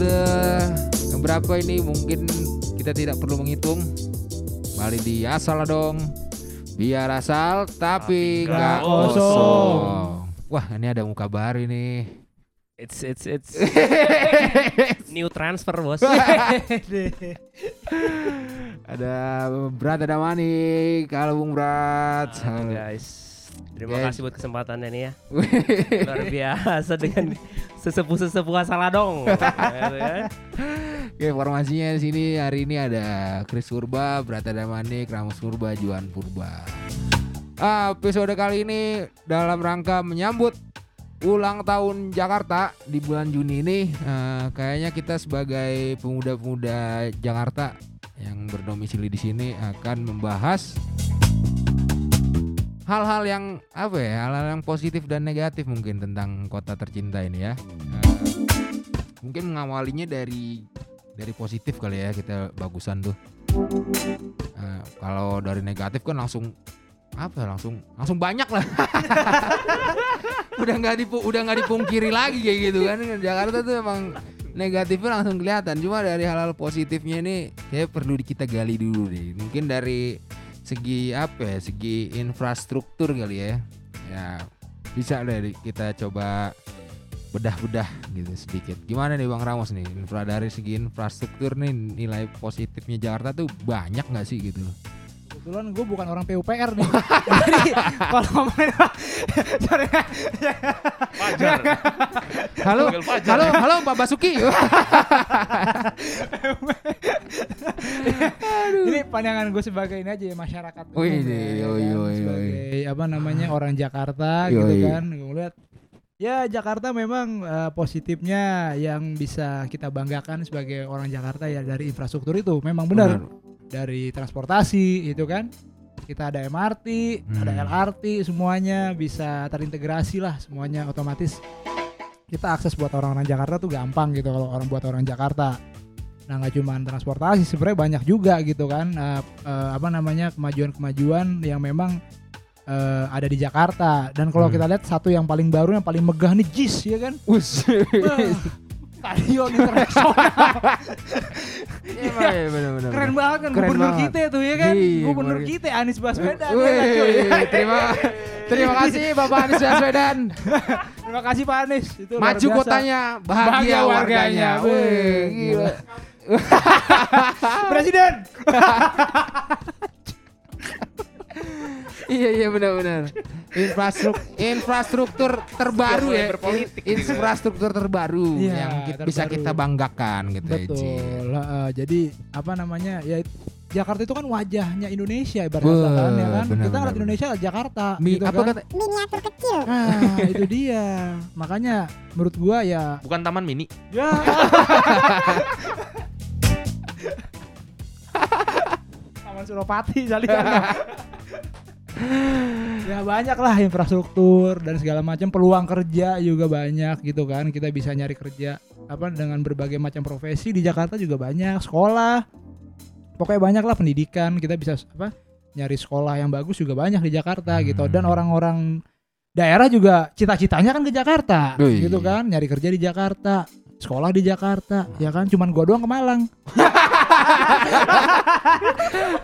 episode yang berapa ini mungkin kita tidak perlu menghitung. Kembali di asal dong. Biar asal tapi nggak kosong. Wah ini ada muka baru ini. It's it's it's new transfer bos. ada Berat ada Manik. Halo Bung Berat. Halo, guys. Terima Guys. kasih buat kesempatannya nih ya. Luar biasa dengan sesepuh-sesepuh Asaladong. Gitu kan. Oke, informasinya di sini hari ini ada Chris Purba, Brata Damanik, Ramos Purba, Juan Purba. Ah, episode kali ini dalam rangka menyambut ulang tahun Jakarta di bulan Juni ini. eh, kayaknya kita sebagai pemuda-pemuda Jakarta yang berdomisili di sini akan membahas hal-hal yang apa ya, hal-hal yang positif dan negatif mungkin tentang kota tercinta ini ya. Eh, mungkin mengawalinya dari dari positif kali ya kita bagusan tuh. Eh, kalau dari negatif kan langsung apa ya, langsung langsung banyak lah. udah nggak dipu, udah nggak dipungkiri lagi kayak gitu kan Jakarta tuh emang negatifnya langsung kelihatan. Cuma dari hal-hal positifnya ini kayak perlu kita gali dulu deh. Mungkin dari segi apa ya, segi infrastruktur kali ya. Ya bisa deh kita coba bedah-bedah gitu sedikit. Gimana nih Bang Ramos nih? Infra dari segi infrastruktur nih nilai positifnya Jakarta tuh banyak nggak sih gitu? Kebetulan gue bukan orang PUPR nih. Jadi kalau ngomongin sorry. Fajar. Halo, Fajar. halo, halo Pak Basuki. ini pandangan gue sebagai ini aja ya masyarakat. Wih, ya, yo, kan? yo, yo, sebagai apa namanya orang Jakarta Yo, gitu yo. kan. Gue lihat ya Jakarta memang eh, positifnya yang bisa kita banggakan sebagai orang Jakarta ya dari infrastruktur itu memang benar. Dari transportasi itu kan. Kita ada MRT, ada Hmm. LRT, semuanya bisa terintegrasi lah, semuanya otomatis kita akses buat orang-orang Jakarta tuh gampang gitu kalau orang buat orang Jakarta. Nah nggak cuma transportasi, sebenarnya banyak juga gitu kan eh, eh, apa namanya kemajuan-kemajuan yang memang eh, ada di Jakarta. Dan kalau Hmm. kita lihat satu yang paling baru yang paling megah nih JIS ya kan. Wah, Stadion internasional Iya, iya, bener-bener. keren banget kan Keren gubernur banget. kita tuh ya kan. Iya, gubernur gubernur. kita Anies Baswedan. Wih, ya kan, terima terima kasih Bapak Anies Baswedan. Terima kasih Pak Anies. Itu Maju kotanya, bahagia, Bahagia warganya. warganya. Wih, gila. Presiden. Iya iya benar-benar. Infrastruktur infrastruktur terbaru mulai ya. berpolitik In- Infrastruktur terbaru Iya, yang bisa kita banggakan gitu ya. Betul. Heeh, jadi apa namanya? Ya Jakarta itu kan wajahnya Indonesia ibarat Wah, kata kan ya kan. Kita ngeliat Indonesia Jakarta Mi, gitu apa kan. kata? miniatur kecil. Nah, itu dia. Makanya menurut gua ya Bukan taman mini. ya Taman Suropati kali ya. ya banyak lah infrastruktur dan segala macam. Peluang kerja juga banyak gitu kan. Kita bisa nyari kerja apa dengan berbagai macam profesi. Di Jakarta juga banyak. Sekolah. Pokoknya banyak lah pendidikan. Kita bisa apa nyari sekolah yang bagus juga banyak di Jakarta gitu. Dan Hmm. orang-orang daerah juga cita-citanya kan ke Jakarta Wih. gitu kan. Nyari kerja di Jakarta sekolah di Jakarta ya kan. Cuman gua doang ke Malang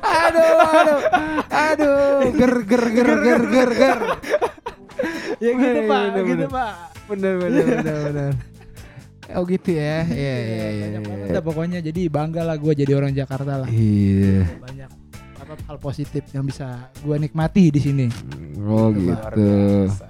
Aduh, aduh, aduh, ger ger ger ger ger ger. ya gitu Wih, pak bener, gitu bener. pak Bener bener bener bener. Oh gitu ya, iya iya iya. banyak iya. pokoknya jadi bangga lah gue jadi orang Jakarta lah Iya. banyak apa hal positif yang bisa gue nikmati di sini Oh Luar gitu. biasa.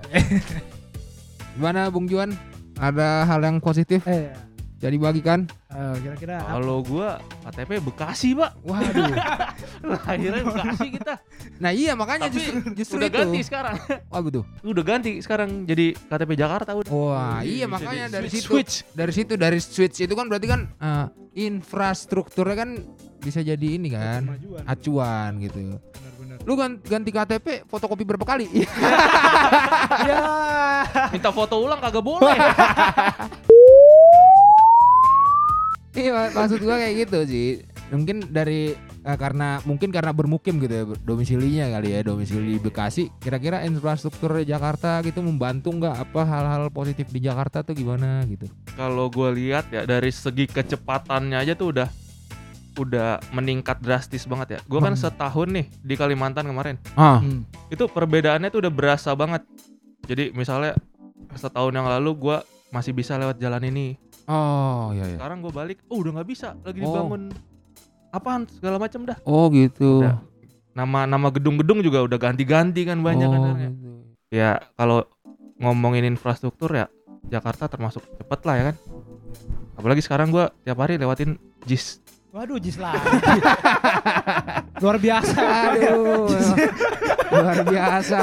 Gimana Bung Juan? Ada hal yang positif eh jadi bagikan? Eh, kira-kira? Kalau gua KTP Bekasi, Pak. Waduh. Lahirnya Bekasi kita. Nah iya makanya Tapi justru justru udah itu. ganti sekarang. Oh betul. Udah ganti sekarang jadi KTP Jakarta udah. Wah iya makanya dari switch, situ switch. dari situ dari switch itu kan berarti kan eh, infrastrukturnya kan bisa jadi ini kan Kemajuan. acuan gitu. benar-benar Lu gan- ganti KTP fotokopi berapa kali? ya Minta foto ulang kagak boleh. Iya mak- maksud gua kayak gitu sih. Mungkin dari eh, karena mungkin karena bermukim gitu ya domisilinya kali ya domisili di Bekasi kira-kira infrastruktur Jakarta gitu membantu nggak apa hal-hal positif di Jakarta tuh gimana gitu Kalau gue lihat ya dari segi kecepatannya aja tuh udah udah meningkat drastis banget ya. Gue kan Hmm. setahun nih di Kalimantan kemarin. ah Hmm. Itu perbedaannya tuh udah berasa banget. Jadi misalnya setahun yang lalu gue masih bisa lewat jalan ini. Oh ya ya Sekarang gue balik, oh udah nggak bisa, lagi Oh. dibangun apaan segala macam dah. oh gitu Udah. Nama nama gedung-gedung juga udah ganti-ganti kan banyak kan. oh, sebenarnya. gitu. Ya kalau ngomongin infrastruktur ya Jakarta termasuk cepet lah ya kan. Apalagi sekarang gua tiap hari lewatin JIS. Waduh, jis lagi. Luar biasa. aduh luar biasa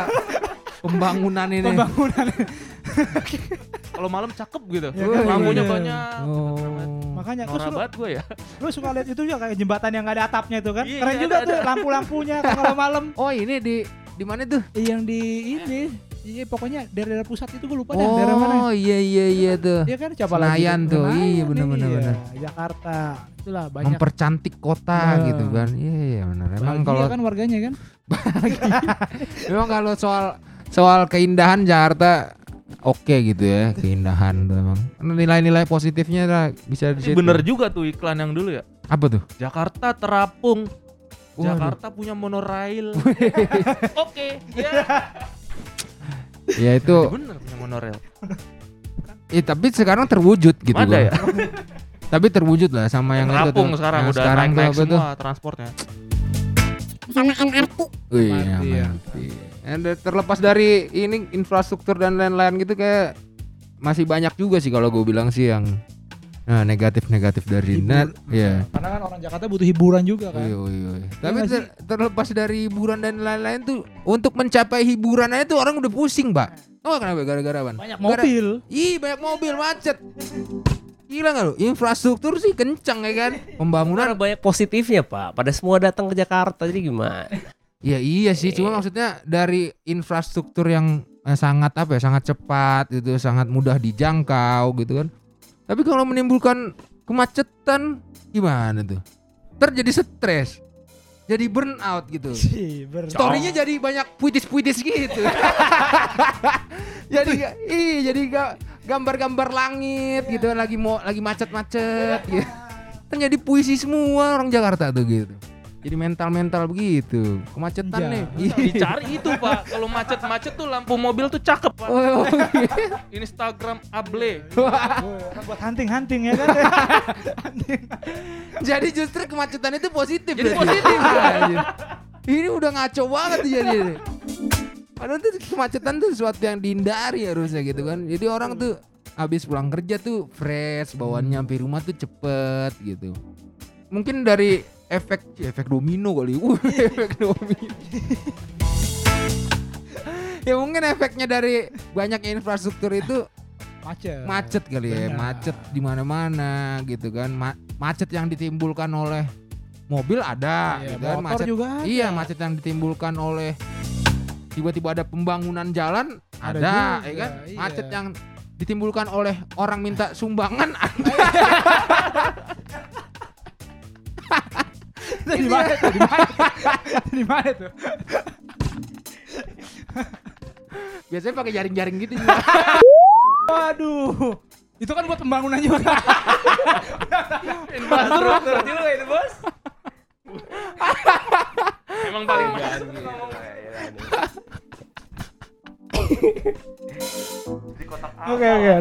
pembangunan ini Pembangunan. Kalau malam cakep gitu. Ya kan? Lampunya Iya. banyak. oh Makanya lu, banget gue ya. lu suka lihat itu ya kayak jembatan yang gak ada atapnya itu kan. Iya, Keren iya, juga ada, tuh lampu-lampunya kalau malam. oh ini di di mana tuh Yang di ini Iya pokoknya daerah pusat itu gue lupa dah daerah mana. oh iya iya iya tuh Iya kan coba Senayan lagi. tuh, Senayan, iya, bener, bener, iya. bener. Jakarta. Itulah banyak. mempercantik kota Nah. gitu kan iya iya benar emang kalau kan warganya kan. memang kalau soal soal keindahan Jakarta oke gitu ya keindahan tuh emang nilai-nilai positifnya lah bisa di Ini situ. bener juga tuh iklan yang dulu ya. apa tuh Jakarta terapung. Waduh. Jakarta punya monorail. Oke, ya. ya itu Bener punya monorail. eh, tapi sekarang terwujud gitu Ada ya? tapi terwujud lah sama yang itu Terapung tuh. sekarang Yang udah sekarang tuh naik-naik apa tuh? semua transportnya. Sama MRT Wih, MRT, ya, ya. MRT. And terlepas dari ini infrastruktur dan lain-lain gitu kayak masih banyak juga sih kalau gue bilang sih yang nah, negatif-negatif dari Hibur. net. Iya. Karena kan orang Jakarta butuh hiburan juga kan. Iya, iya, iya. Tapi nggak ter- terlepas dari hiburan dan lain-lain tuh untuk mencapai hiburan aja tuh orang udah pusing, Pak. Oh, kenapa gara-gara apa? Banyak mobil. Ih, banyak mobil macet. Gila nggak lu? Infrastruktur sih kencang ya kan? Pembangunan Karena banyak positifnya pak. Pada semua datang ke Jakarta jadi gimana? Ya iya sih, cuma maksudnya dari infrastruktur yang eh, sangat apa ya, sangat cepat gitu, sangat mudah dijangkau gitu kan. Tapi kalau menimbulkan kemacetan gimana tuh? Terjadi stres. Jadi burnout gitu. Sih, ber- Storynya jadi banyak puitis-puitis gitu. jadi ga- ih, jadi ga- gambar-gambar langit gitu lagi mau lagi macet-macet gitu. Kan jadi puisi semua orang Jakarta tuh gitu. Jadi mental-mental begitu. Kemacetan Iya. nih. Dicari itu pak. Kalau macet-macet tuh lampu mobil tuh cakep pak. Oh, oh, iya. Instagram able. Wah, orang buat hunting-hunting ya kan. Jadi justru kemacetan itu positif. Jadi berarti. positif. Ini udah ngaco banget jadi. Padahal tuh kemacetan tuh sesuatu yang dihindari harusnya gitu kan. Jadi orang tuh habis pulang kerja tuh fresh, bawaan nyampe rumah tuh cepet gitu. Mungkin dari efek efek domino kali. Uh, efek domino. ya mungkin efeknya dari banyaknya infrastruktur itu Macet. macet kali ya Benar. macet di mana-mana gitu kan Ma- macet yang ditimbulkan oleh mobil ada Iya, gitu kan macet juga ada. iya macet yang ditimbulkan oleh tiba-tiba ada pembangunan jalan Ada ada, juga, ya kan iya. macet yang ditimbulkan oleh orang minta sumbangan ada Di mana tuh? Di mana? Di mana tuh? biasanya pakai jaring-jaring gitu juga Waduh. Itu kan buat pembangunan juga. Infrastruktur juga itu bos. Emang paling Oke oke.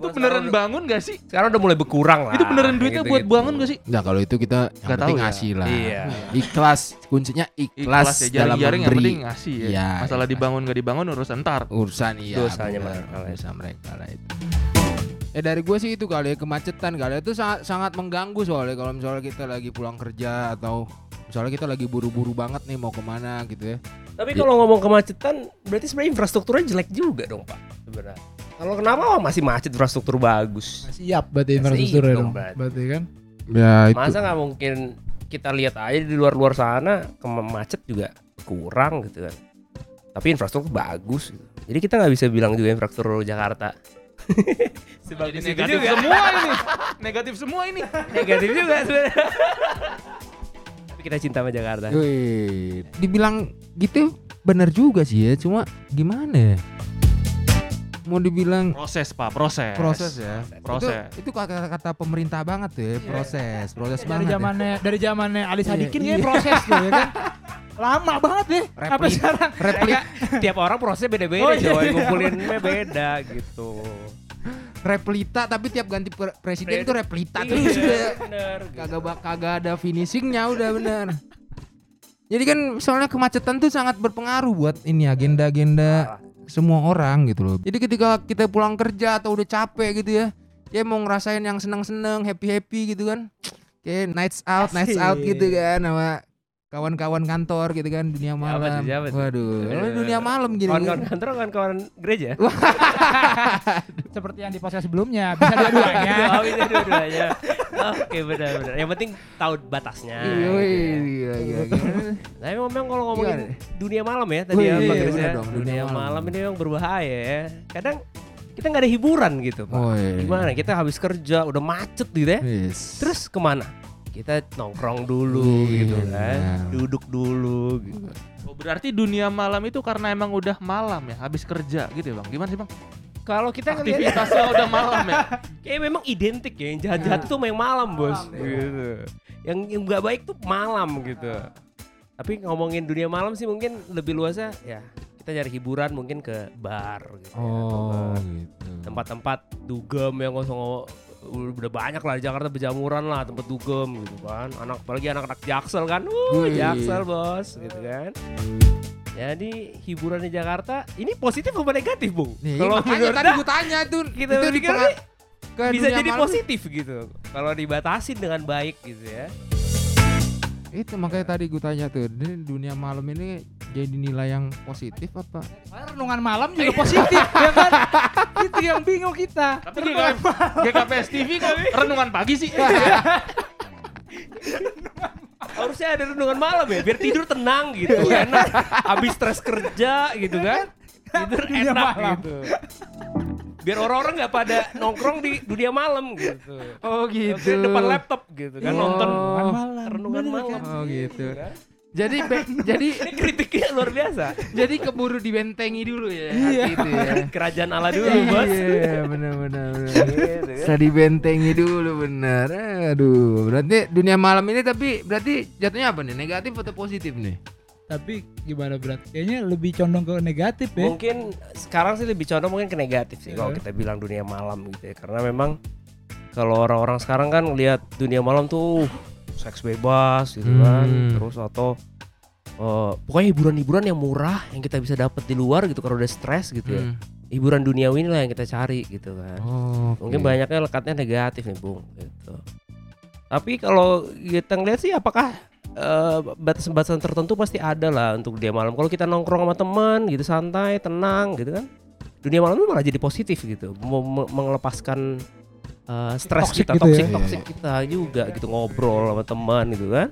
itu beneran bangun gak sih? Sekarang udah mulai berkurang lah. Itu beneran duitnya buat gitu-gitu. bangun gak sih? Nah kalau itu kita yang Nggak penting ya. ngasih lah Iya. ikhlas kuncinya ikhlas, Ikhlas ya dalam jaring-jaring yang memberi penting ngasih ya. Iya, Masalah ikhlas. dibangun gak dibangun urusan ntar. urusan iya Dosanya mereka lah itu. dosa mereka lah itu ya dari gue sih itu kali ya kemacetan kali ya. itu sangat sangat mengganggu soalnya kalau misalnya kita lagi pulang kerja atau misalnya kita lagi buru-buru banget nih mau ke mana gitu ya Tapi kalau ngomong kemacetan, berarti sebenarnya infrastrukturnya jelek juga dong pak. Sebenarnya. Kalau kenapa Wah, masih macet infrastruktur bagus? Siap berarti Masih infrastruktur ya dong, berarti. Berarti kan. ya itu Masa nggak mungkin kita lihat aja di luar-luar sana kema- macet juga kurang gitu kan. Tapi infrastruktur bagus. Gitu. Jadi kita nggak bisa bilang juga infrastruktur Jakarta. Itu negatif juga. semua ini. Negatif semua ini. Negatif juga sebenarnya. Tapi kita cinta sama Jakarta. Wih, dibilang gitu bener juga sih ya, cuma gimana ya? Mau dibilang Proses pak, proses. proses ya. Proses. Itu, itu kata-kata pemerintah banget tuh ya, proses, proses dari banget. ya. zamannya dari zamannya Ali Iya, Sadikin iya. kayak proses tuh ya kan. Lama banget deh. Sampai Replik- sekarang. Replik, Tiap orang prosesnya beda-beda, Oh, iya. coy. Ngumpulinnya beda gitu. Replita tapi tiap ganti pre- presiden Pre- tuh replita Iya, terus udah. bener. Kagak bak- kagak ada finishingnya udah bener. Jadi kan soalnya kemacetan tuh sangat berpengaruh buat ini agenda-agenda semua orang gitu loh. Jadi ketika kita pulang kerja atau udah capek gitu ya, ya mau ngerasain yang seneng-seneng, happy-happy gitu kan. Kayak nights out, nights out gitu kan sama kawan-kawan kantor gitu kan dunia malam. tuh, siapa tuh? Waduh, Aduh. dunia malam gini. Kawan-kawan kantor, kawan-kawan gereja. Seperti yang di podcast sebelumnya bisa dua-duanya. Oh, bisa dua-duanya. Oke, benar-benar. Yang penting tahu batasnya. Iya, gitu wih, ya. gila, gila, gila. Tapi memang kalau ngomongin Gimana? dunia malam ya tadi Wih, ya Pak iya, Chris ya. dong, dunia, dunia malam. malam. ini memang berbahaya ya. Kadang kita nggak ada hiburan gitu Pak. Oh, iya. Gimana? Kita habis kerja udah macet gitu ya. Yes. Terus ke mana? Kita nongkrong dulu Iya, gitu kan. benar. Duduk dulu gitu. Oh, berarti dunia malam itu karena emang udah malam ya, habis kerja gitu ya bang. Gimana sih bang? Kalau kita Aktivitasnya udah malam ya. kayak memang identik ya yang jahat-jahat itu memang malam bos gitu. Yang yang nggak baik tuh malam gitu. Tapi ngomongin dunia malam sih mungkin lebih luasnya ya kita cari hiburan mungkin ke bar gitu. ya, atau Oh, ke gitu. tempat-tempat dugem yang kosong udah banyak lah di Jakarta berjamuran lah tempat dugem gitu kan anak apalagi anak-anak jaksel kan uh Wih. jaksel bos gitu kan jadi hiburan di Jakarta ini positif apa negatif bung Nih, kalau makanya menurut tadi gue tanya tuh kita itu nih ke bisa dunia jadi malam. positif gitu kalau dibatasin dengan baik gitu ya Itu makanya tadi gue tanya tuh, ini dunia malam ini jadi nilai yang positif apa? Renungan malam juga positif ya kan. Itu yang bingung kita. Tapi GKP, GKPS TV kok renungan pagi sih. harusnya ada renungan malam ya. Biar tidur tenang gitu enak. Habis stres kerja gitu kan. Tidur Dunia enak malam. gitu. Biar orang-orang nggak pada nongkrong di dunia malam gitu. Oh Oke, depan laptop gitu kan nonton Oh. renungan Bener malam. Oh gitu. kan? Jadi be- jadi ini kritiknya luar biasa jadi keburu dibentengi dulu ya. Iya. Gitu ya. kerajaan Allah dulu bos Iya, benar benar benar. Gitu kan. Bisa dibentengi dulu benar. Aduh, berarti dunia malam ini tapi berarti jatuhnya apa nih? Negatif atau positif nih? Tapi gimana berat? Kayaknya lebih condong ke negatif ya. mungkin sekarang sih lebih condong mungkin ke negatif sih kalau Iya. kita bilang dunia malam gitu ya karena memang kalau orang-orang sekarang kan lihat dunia malam tuh uh, seks bebas gitu kan Hmm. terus atau eh, pokoknya hiburan-hiburan yang murah yang kita bisa dapat di luar gitu kalau udah stres gitu ya. Hmm. hiburan duniawi inilah yang kita cari gitu kan. Oh, mungkin banyaknya lekatnya negatif nih bung gitu. Tapi kalau kita ngeliat sih apakah eh, batasan-batasan tertentu pasti ada lah untuk dunia malam. Kalau kita nongkrong sama teman gitu santai tenang gitu kan dunia malam itu malah jadi positif gitu. Mau me- eh, stres Toxic kita gitu ya. toxic Iya, toxic kita juga gitu ngobrol sama teman gitu kan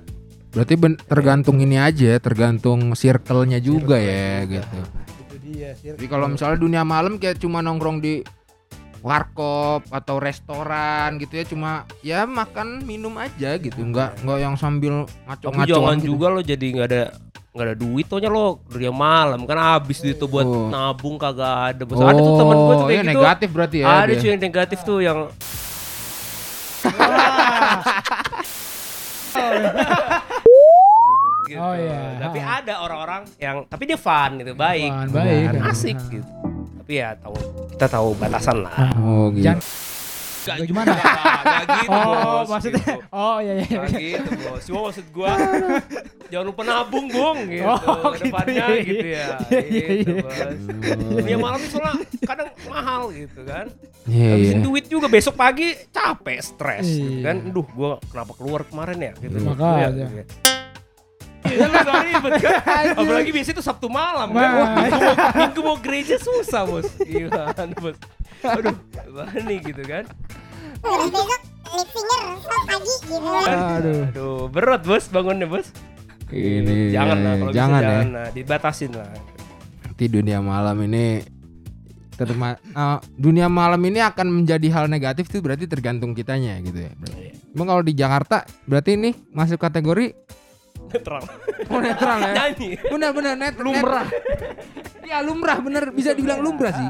Berarti ben- tergantung ini aja, tergantung circle-nya juga ya gitu. Itu dia. Jadi kalau misalnya dunia malam kayak cuma nongkrong di warkop atau restoran gitu ya cuma ya makan minum aja gitu nggak nggak yang sambil ngaco-ngaco jangan gitu. juga lo jadi nggak ada nggak ada duit tohnya lo dunia malam kan habis duit tuh buat Oh. nabung kagak ada Bos. ada tuh temen gue tuh Oh, kayak iya, gitu negatif berarti ya ada dia. cuy yang negatif tuh yang gitu. Oh, iya. Tapi ada orang-orang yang tapi dia fun gitu, baik. Fun, baik. Asik gitu. Tapi ya tahu kita tahu batasan lah. oh gitu Jangan- Gak gimana? Gak gitu, Oh, Bos, maksudnya. gitu. Oh iya iya. Gak gitu bos, cuma maksud gua jangan lupa nabung bung gitu, Oh, ke depannya gitu, iya, gitu ya, iya, iya, gitu iya. bos. Dunia malam itu soalnya kadang mahal gitu kan, Iya, habisin iya. duit juga besok pagi capek, stres gitu Iya. kan, duh gua kenapa keluar kemarin ya gitu. Makanya. Ya, gitu ya. Iya lu gak ribet kan Apalagi biasanya itu Sabtu malam kan. Wah, minggu, mau, minggu mau gereja susah bos Gimana bos Aduh gimana nih gitu kan besok lip singer pagi gitu. aduh Aduh berat bos bangunnya bos ini Jangan lah kalau jangan bisa ya jangan lah Dibatasin lah nanti dunia malam ini terma eh, dunia malam ini akan menjadi hal negatif tuh berarti tergantung kitanya gitu ya. Berarti. Emang kalau di Jakarta berarti ini masuk kategori Netral. Oh netral ya. Nyanyi. Benar benar net lumrah. Iya lumrah bener bisa dibilang lumrah sih.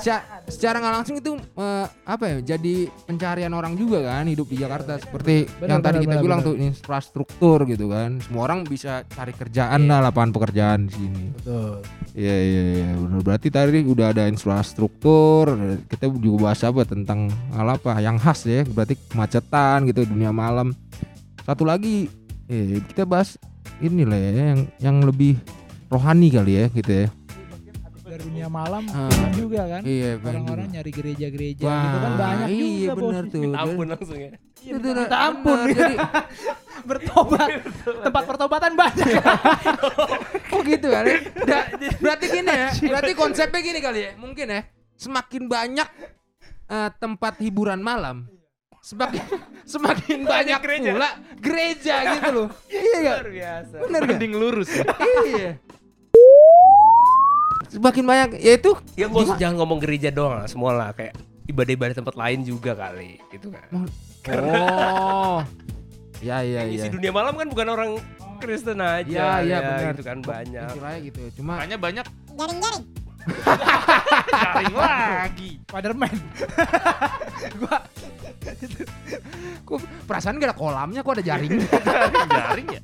Seca- secara nggak langsung itu eh, apa ya jadi pencarian orang juga kan hidup di Jakarta. Seperti Benar, yang tadi benar, kita benar, bilang benar. tuh infrastruktur gitu kan. Semua orang bisa cari kerjaan lah lapangan pekerjaan di sini. Betul. iya iya iya. Benar. Berarti tadi udah ada infrastruktur kita juga bahas apa tentang hal apa yang khas ya. Berarti kemacetan gitu dunia malam. Satu lagi eh kita bahas ini lah ya yang yang lebih rohani kali ya gitu ya dunia malam pengen juga kan. iya Orang-orang nyari gereja-gereja Wah, gitu kan banyak iya juga bos. bener tuh Ampun langsung ya. Itu Minta ampun. jadi Bertobat. Tempat pertobatan banyak. oh gitu kan ya? Da- berarti gini ya berarti konsepnya gini kali ya mungkin ya semakin banyak eh, tempat hiburan malam semakin semakin banyak gereja. pula gereja gitu loh iya gak biasa. bener gak lurus ya. iya semakin banyak ya itu Ya bos jangan ngomong gereja doang lah, semua lah kayak ibadah-ibadah tempat lain juga kali gitu kan. oh ya ya Yang ya isi dunia malam kan bukan orang Kristen aja. Iya, iya, ya, benar. Gitu kan banyak. Istilahnya gitu cuma Makanya banyak Jaring-jaring. jaring lagi. Spiderman. kok perasaan gak ada kolamnya kok ada jaring Jaring ya.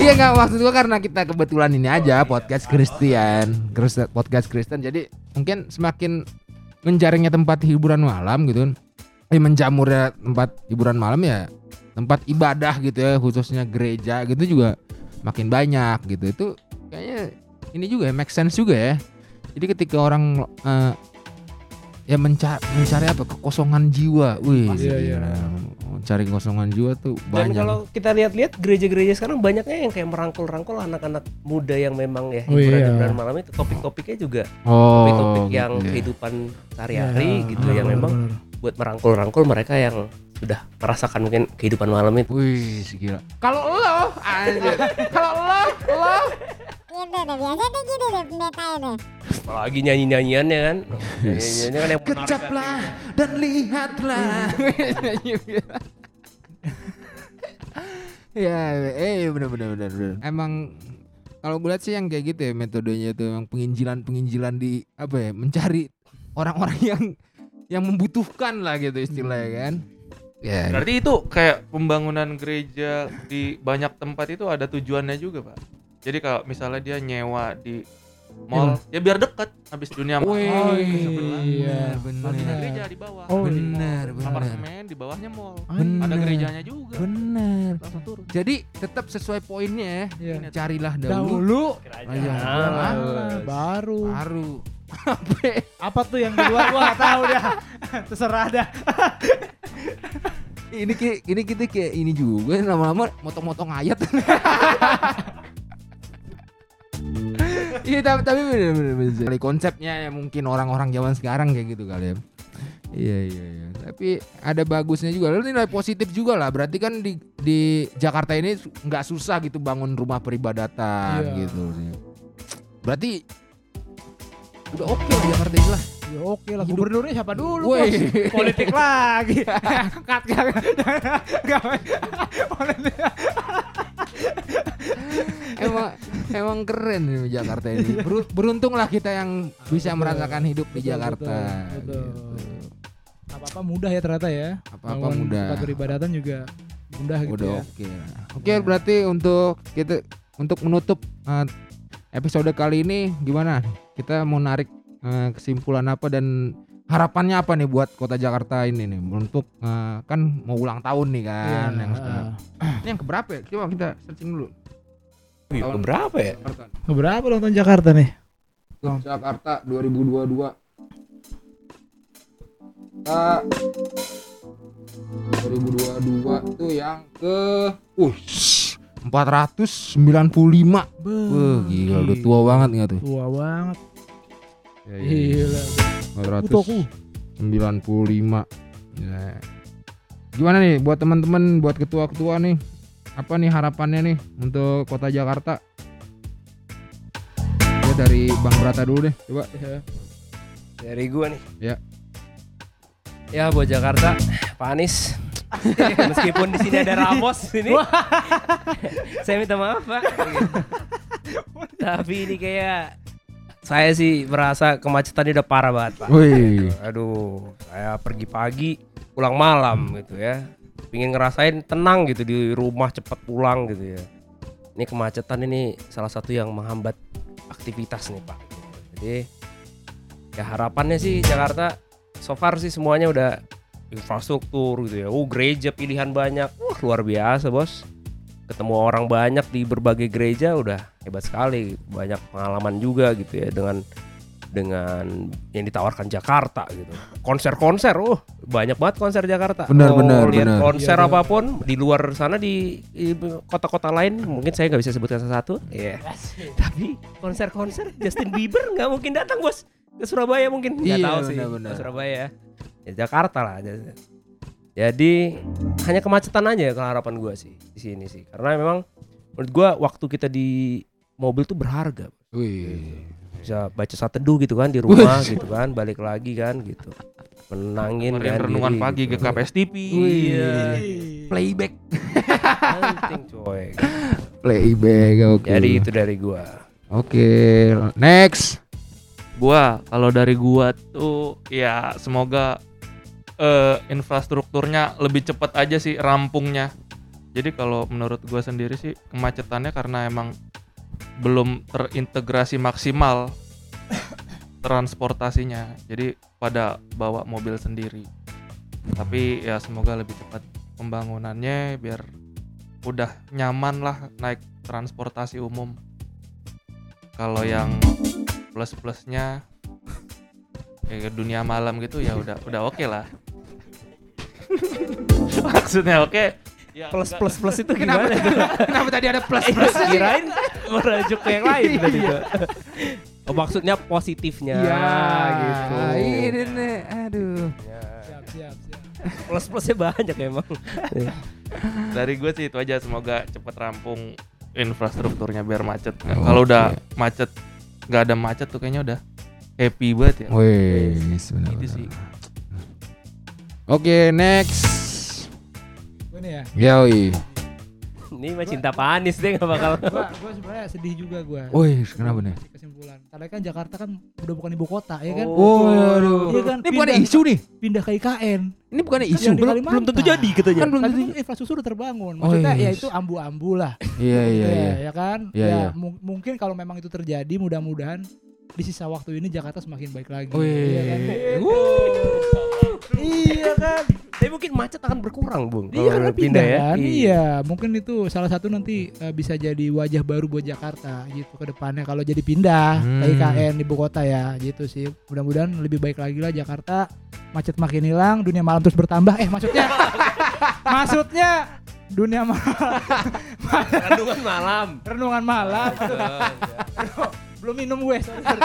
Iya nggak maksud gua karena kita kebetulan ini aja podcast Kristen- podcast Kristen. Jadi mungkin semakin menjaringnya tempat hiburan malam gitu, kan. eh menjamurnya tempat hiburan malam ya tempat ibadah gitu ya khususnya gereja gitu juga makin banyak gitu. Itu kayaknya ini juga ya make sense juga ya. Jadi ketika orang eh, ya mencari mencari apa kekosongan jiwa, wih, Iya, iya. Gila. mencari kekosongan jiwa tuh Dan banyak. kalau kita lihat-lihat gereja-gereja sekarang banyaknya yang kayak merangkul-rangkul anak-anak muda yang memang ya Oh, hiburan iya. hiburan malam itu topik-topiknya juga oh, topik-topik yang gitu ya. kehidupan sehari-hari Ya, gitu yang benar, memang buat merangkul-rangkul mereka yang sudah merasakan mungkin kehidupan malam itu. Wih, gila. Kalau lo, anjir. Kalau lo, lo. Tuh gitu deh pendetanya deh. Apalagi nyanyi-nyanyiannya kan. Nyanyi-nyanyiannya kan yang Kecaplah dan lihatlah. ya, eh bener bener bener. bener. Emang kalau gue lihat sih yang kayak gitu ya metodenya itu emang penginjilan penginjilan di apa ya mencari orang-orang yang yang membutuhkan lah gitu istilahnya kan. Ya. Berarti itu kayak pembangunan gereja di banyak tempat itu ada tujuannya juga, Pak. Jadi kalau misalnya dia nyewa di mall, ya biar dekat habis dunia mall. Oh, bener, iya. bener. Ada Bener. gereja di bawah. Oh, bener, bener. Apartemen di bawahnya mall. Bener. Ada gerejanya juga. Langsung turun. Jadi tetap sesuai poinnya ya. Iya. Carilah dahulu, Dahulu Iya. Ah, Bos. baru. baru. Apa tuh yang duluan gua nggak tahu dah. Terserah dah. ini kayak ini kita kayak ini juga lama-lama motong-motong ayat. Iya tapi tapi bener bener bener. Kali konsepnya ya mungkin orang-orang zaman sekarang kayak gitu kali ya. Iya iya iya. Tapi ada bagusnya juga. Lalu nilai positif juga lah. Berarti kan di di Jakarta ini nggak susah gitu bangun rumah peribadatan Iya. gitu. Berarti udah oke lah Jakarta ini lah. Ya oke lah, Hidup. gubernurnya siapa dulu Woi. bos? Politik lagi. Kat, kat, kat. Politik. emang emang keren nih Jakarta ini. Beru- Beruntunglah kita yang bisa Betul. merasakan hidup di Jakarta. betul, betul. gitu. Apa-apa mudah ya ternyata ya. Apa-apa mudah. Tempat beribadatan juga mudah gitu Udah ya. oke. Oke, berarti untuk kita untuk menutup uh, episode kali ini gimana? Kita mau narik uh, kesimpulan apa dan harapannya apa nih buat kota Jakarta ini nih untuk uh, kan mau ulang tahun nih kan Iya, yang ah. Ini yang keberapa ya? Coba kita searching dulu. Wih, Tahun- berapa ya? Jakarta. Berapa ulang tahun Jakarta nih? Jakarta 2022. Kita 2022 tuh yang ke uh 495. Wah, gila udah tua banget nggak tuh? Tua banget. Ya, iya. Gila. Kutoku. 495. Ya. Gimana nih buat teman-teman, buat ketua-ketua nih? Apa nih harapannya nih untuk Kota Jakarta? Ya dari Bang Brata dulu deh, coba. Dari gua nih. Ya. Ya buat Jakarta, Pak Anies Meskipun di sini ada Ramos ini. saya minta maaf, Pak. Tapi ini kayak saya sih merasa kemacetan ini udah parah banget, Pak. Wih. Aduh, saya pergi pagi, pulang malam gitu ya. Pingin ngerasain tenang gitu di rumah cepat pulang gitu ya. Ini kemacetan ini salah satu yang menghambat aktivitas nih Pak. Jadi ya harapannya sih Jakarta so far sih semuanya udah infrastruktur gitu ya. Oh gereja pilihan banyak, wah luar biasa bos. Ketemu orang banyak di berbagai gereja udah hebat sekali. Banyak pengalaman juga gitu ya dengan dengan yang ditawarkan Jakarta gitu. Konser-konser, uh banyak banget konser Jakarta. Benar, Mau benar, lihat benar. konser Iya, iya. apa pun di luar sana di, di kota-kota lain mungkin saya nggak bisa sebutkan satu. Iya. Tapi konser-konser Justin Bieber nggak mungkin datang bos ke Surabaya mungkin nggak Iya, tahu sih benar-benar. ke Surabaya. Ya Jakarta lah. Jadi hanya kemacetan aja kalau harapan gua sih di sini sih. Karena memang menurut gua waktu kita di mobil tuh berharga Wih. bisa baca saat teduh gitu kan di rumah gitu kan balik lagi kan gitu menangin Kemarin kan renungan diri pagi gitu. GKPS TV. iya Playback. penting coy Playback. Oke. jadi itu dari gua Oke, next. Gua kalau dari gua tuh ya semoga eh, infrastrukturnya lebih cepat aja sih rampungnya. Jadi kalau menurut gua sendiri sih kemacetannya karena emang belum terintegrasi maksimal transportasinya. Jadi pada bawa mobil sendiri. Tapi ya semoga lebih cepat pembangunannya biar udah nyaman lah naik transportasi umum. Kalau yang plus-plusnya kayak dunia malam gitu ya udah udah oke lah. Maksudnya oke. Ya, plus enggak- plus plus itu Kenapa, gimana kenapa tadi ada plus Eh, plus? kirain merujuk ke yang lain tadi tuh. Oh, maksudnya positifnya Iya, gitu. Ini nih, aduh. Siap, siap, siap. Plus plusnya banyak emang. dari gue sih itu aja semoga cepet rampung infrastrukturnya biar macet Oke. kalau udah macet nggak ada macet tuh kayaknya udah happy banget ya Wih, itu benar-benar. sih Oke, next. Nih ya. Yoi. Ini mah cinta panis deh nggak bakal. Gua, gua sebenarnya sedih juga gua. Wih, kenapa nih? Kesimpulan. Karena kan Jakarta kan udah bukan ibu kota, ya kan? Oh. Waduh. Iya kan? Ini bukan isu nih. Pindah ke IKN. Ini bukan isu. Di Belum, belum tentu jadi katanya. kan belum Tapi tentu. kan infrastruktur udah terbangun. Oh, Maksudnya ya yes. itu ambu-ambu lah. Iya, iya, Ya, iya. ya kan? Iya, ya iya. mu- mungkin kalau memang itu terjadi mudah-mudahan di sisa waktu ini Jakarta semakin baik lagi. Iya kan? Iya kan? Tapi mungkin macet akan berkurang, Bung. Iya karena pindah, ya. kan? Iya, mungkin itu salah satu nanti eh, bisa jadi wajah baru buat Jakarta gitu ke depannya kalau jadi pindah ke Hmm. IKN ibu kota ya gitu sih. Mudah-mudahan lebih baik lagi lah Jakarta. Macet makin hilang, dunia malam terus bertambah. Eh maksudnya maksudnya dunia malam Kandungan malam. renungan malam. Belum minum gue. sorry, sorry.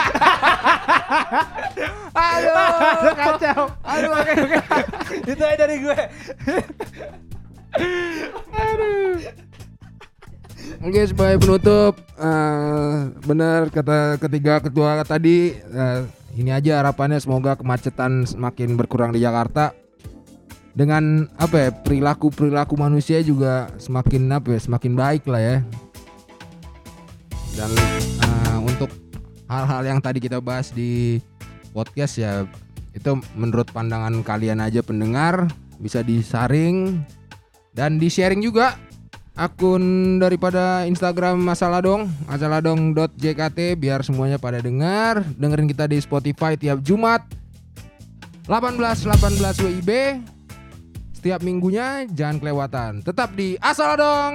Aduh, kacau. Aduh, oke oke. Itu aja dari gue. Oke sebagai penutup eh, benar kata ketiga ketua tadi eh, ini aja harapannya semoga kemacetan semakin berkurang di Jakarta dengan apa ya perilaku perilaku manusia juga semakin apa ya semakin baik lah ya dan untuk hal-hal yang tadi kita bahas di podcast ya itu menurut pandangan kalian aja pendengar bisa disaring dan di sharing juga akun daripada Instagram Masalah Dong masaladong.jkt biar semuanya pada dengar. Dengerin kita di Spotify tiap Jumat 18 18 WIB setiap minggunya jangan kelewatan. Tetap di Asal Dong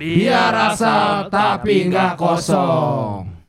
biar asal tapi nggak kosong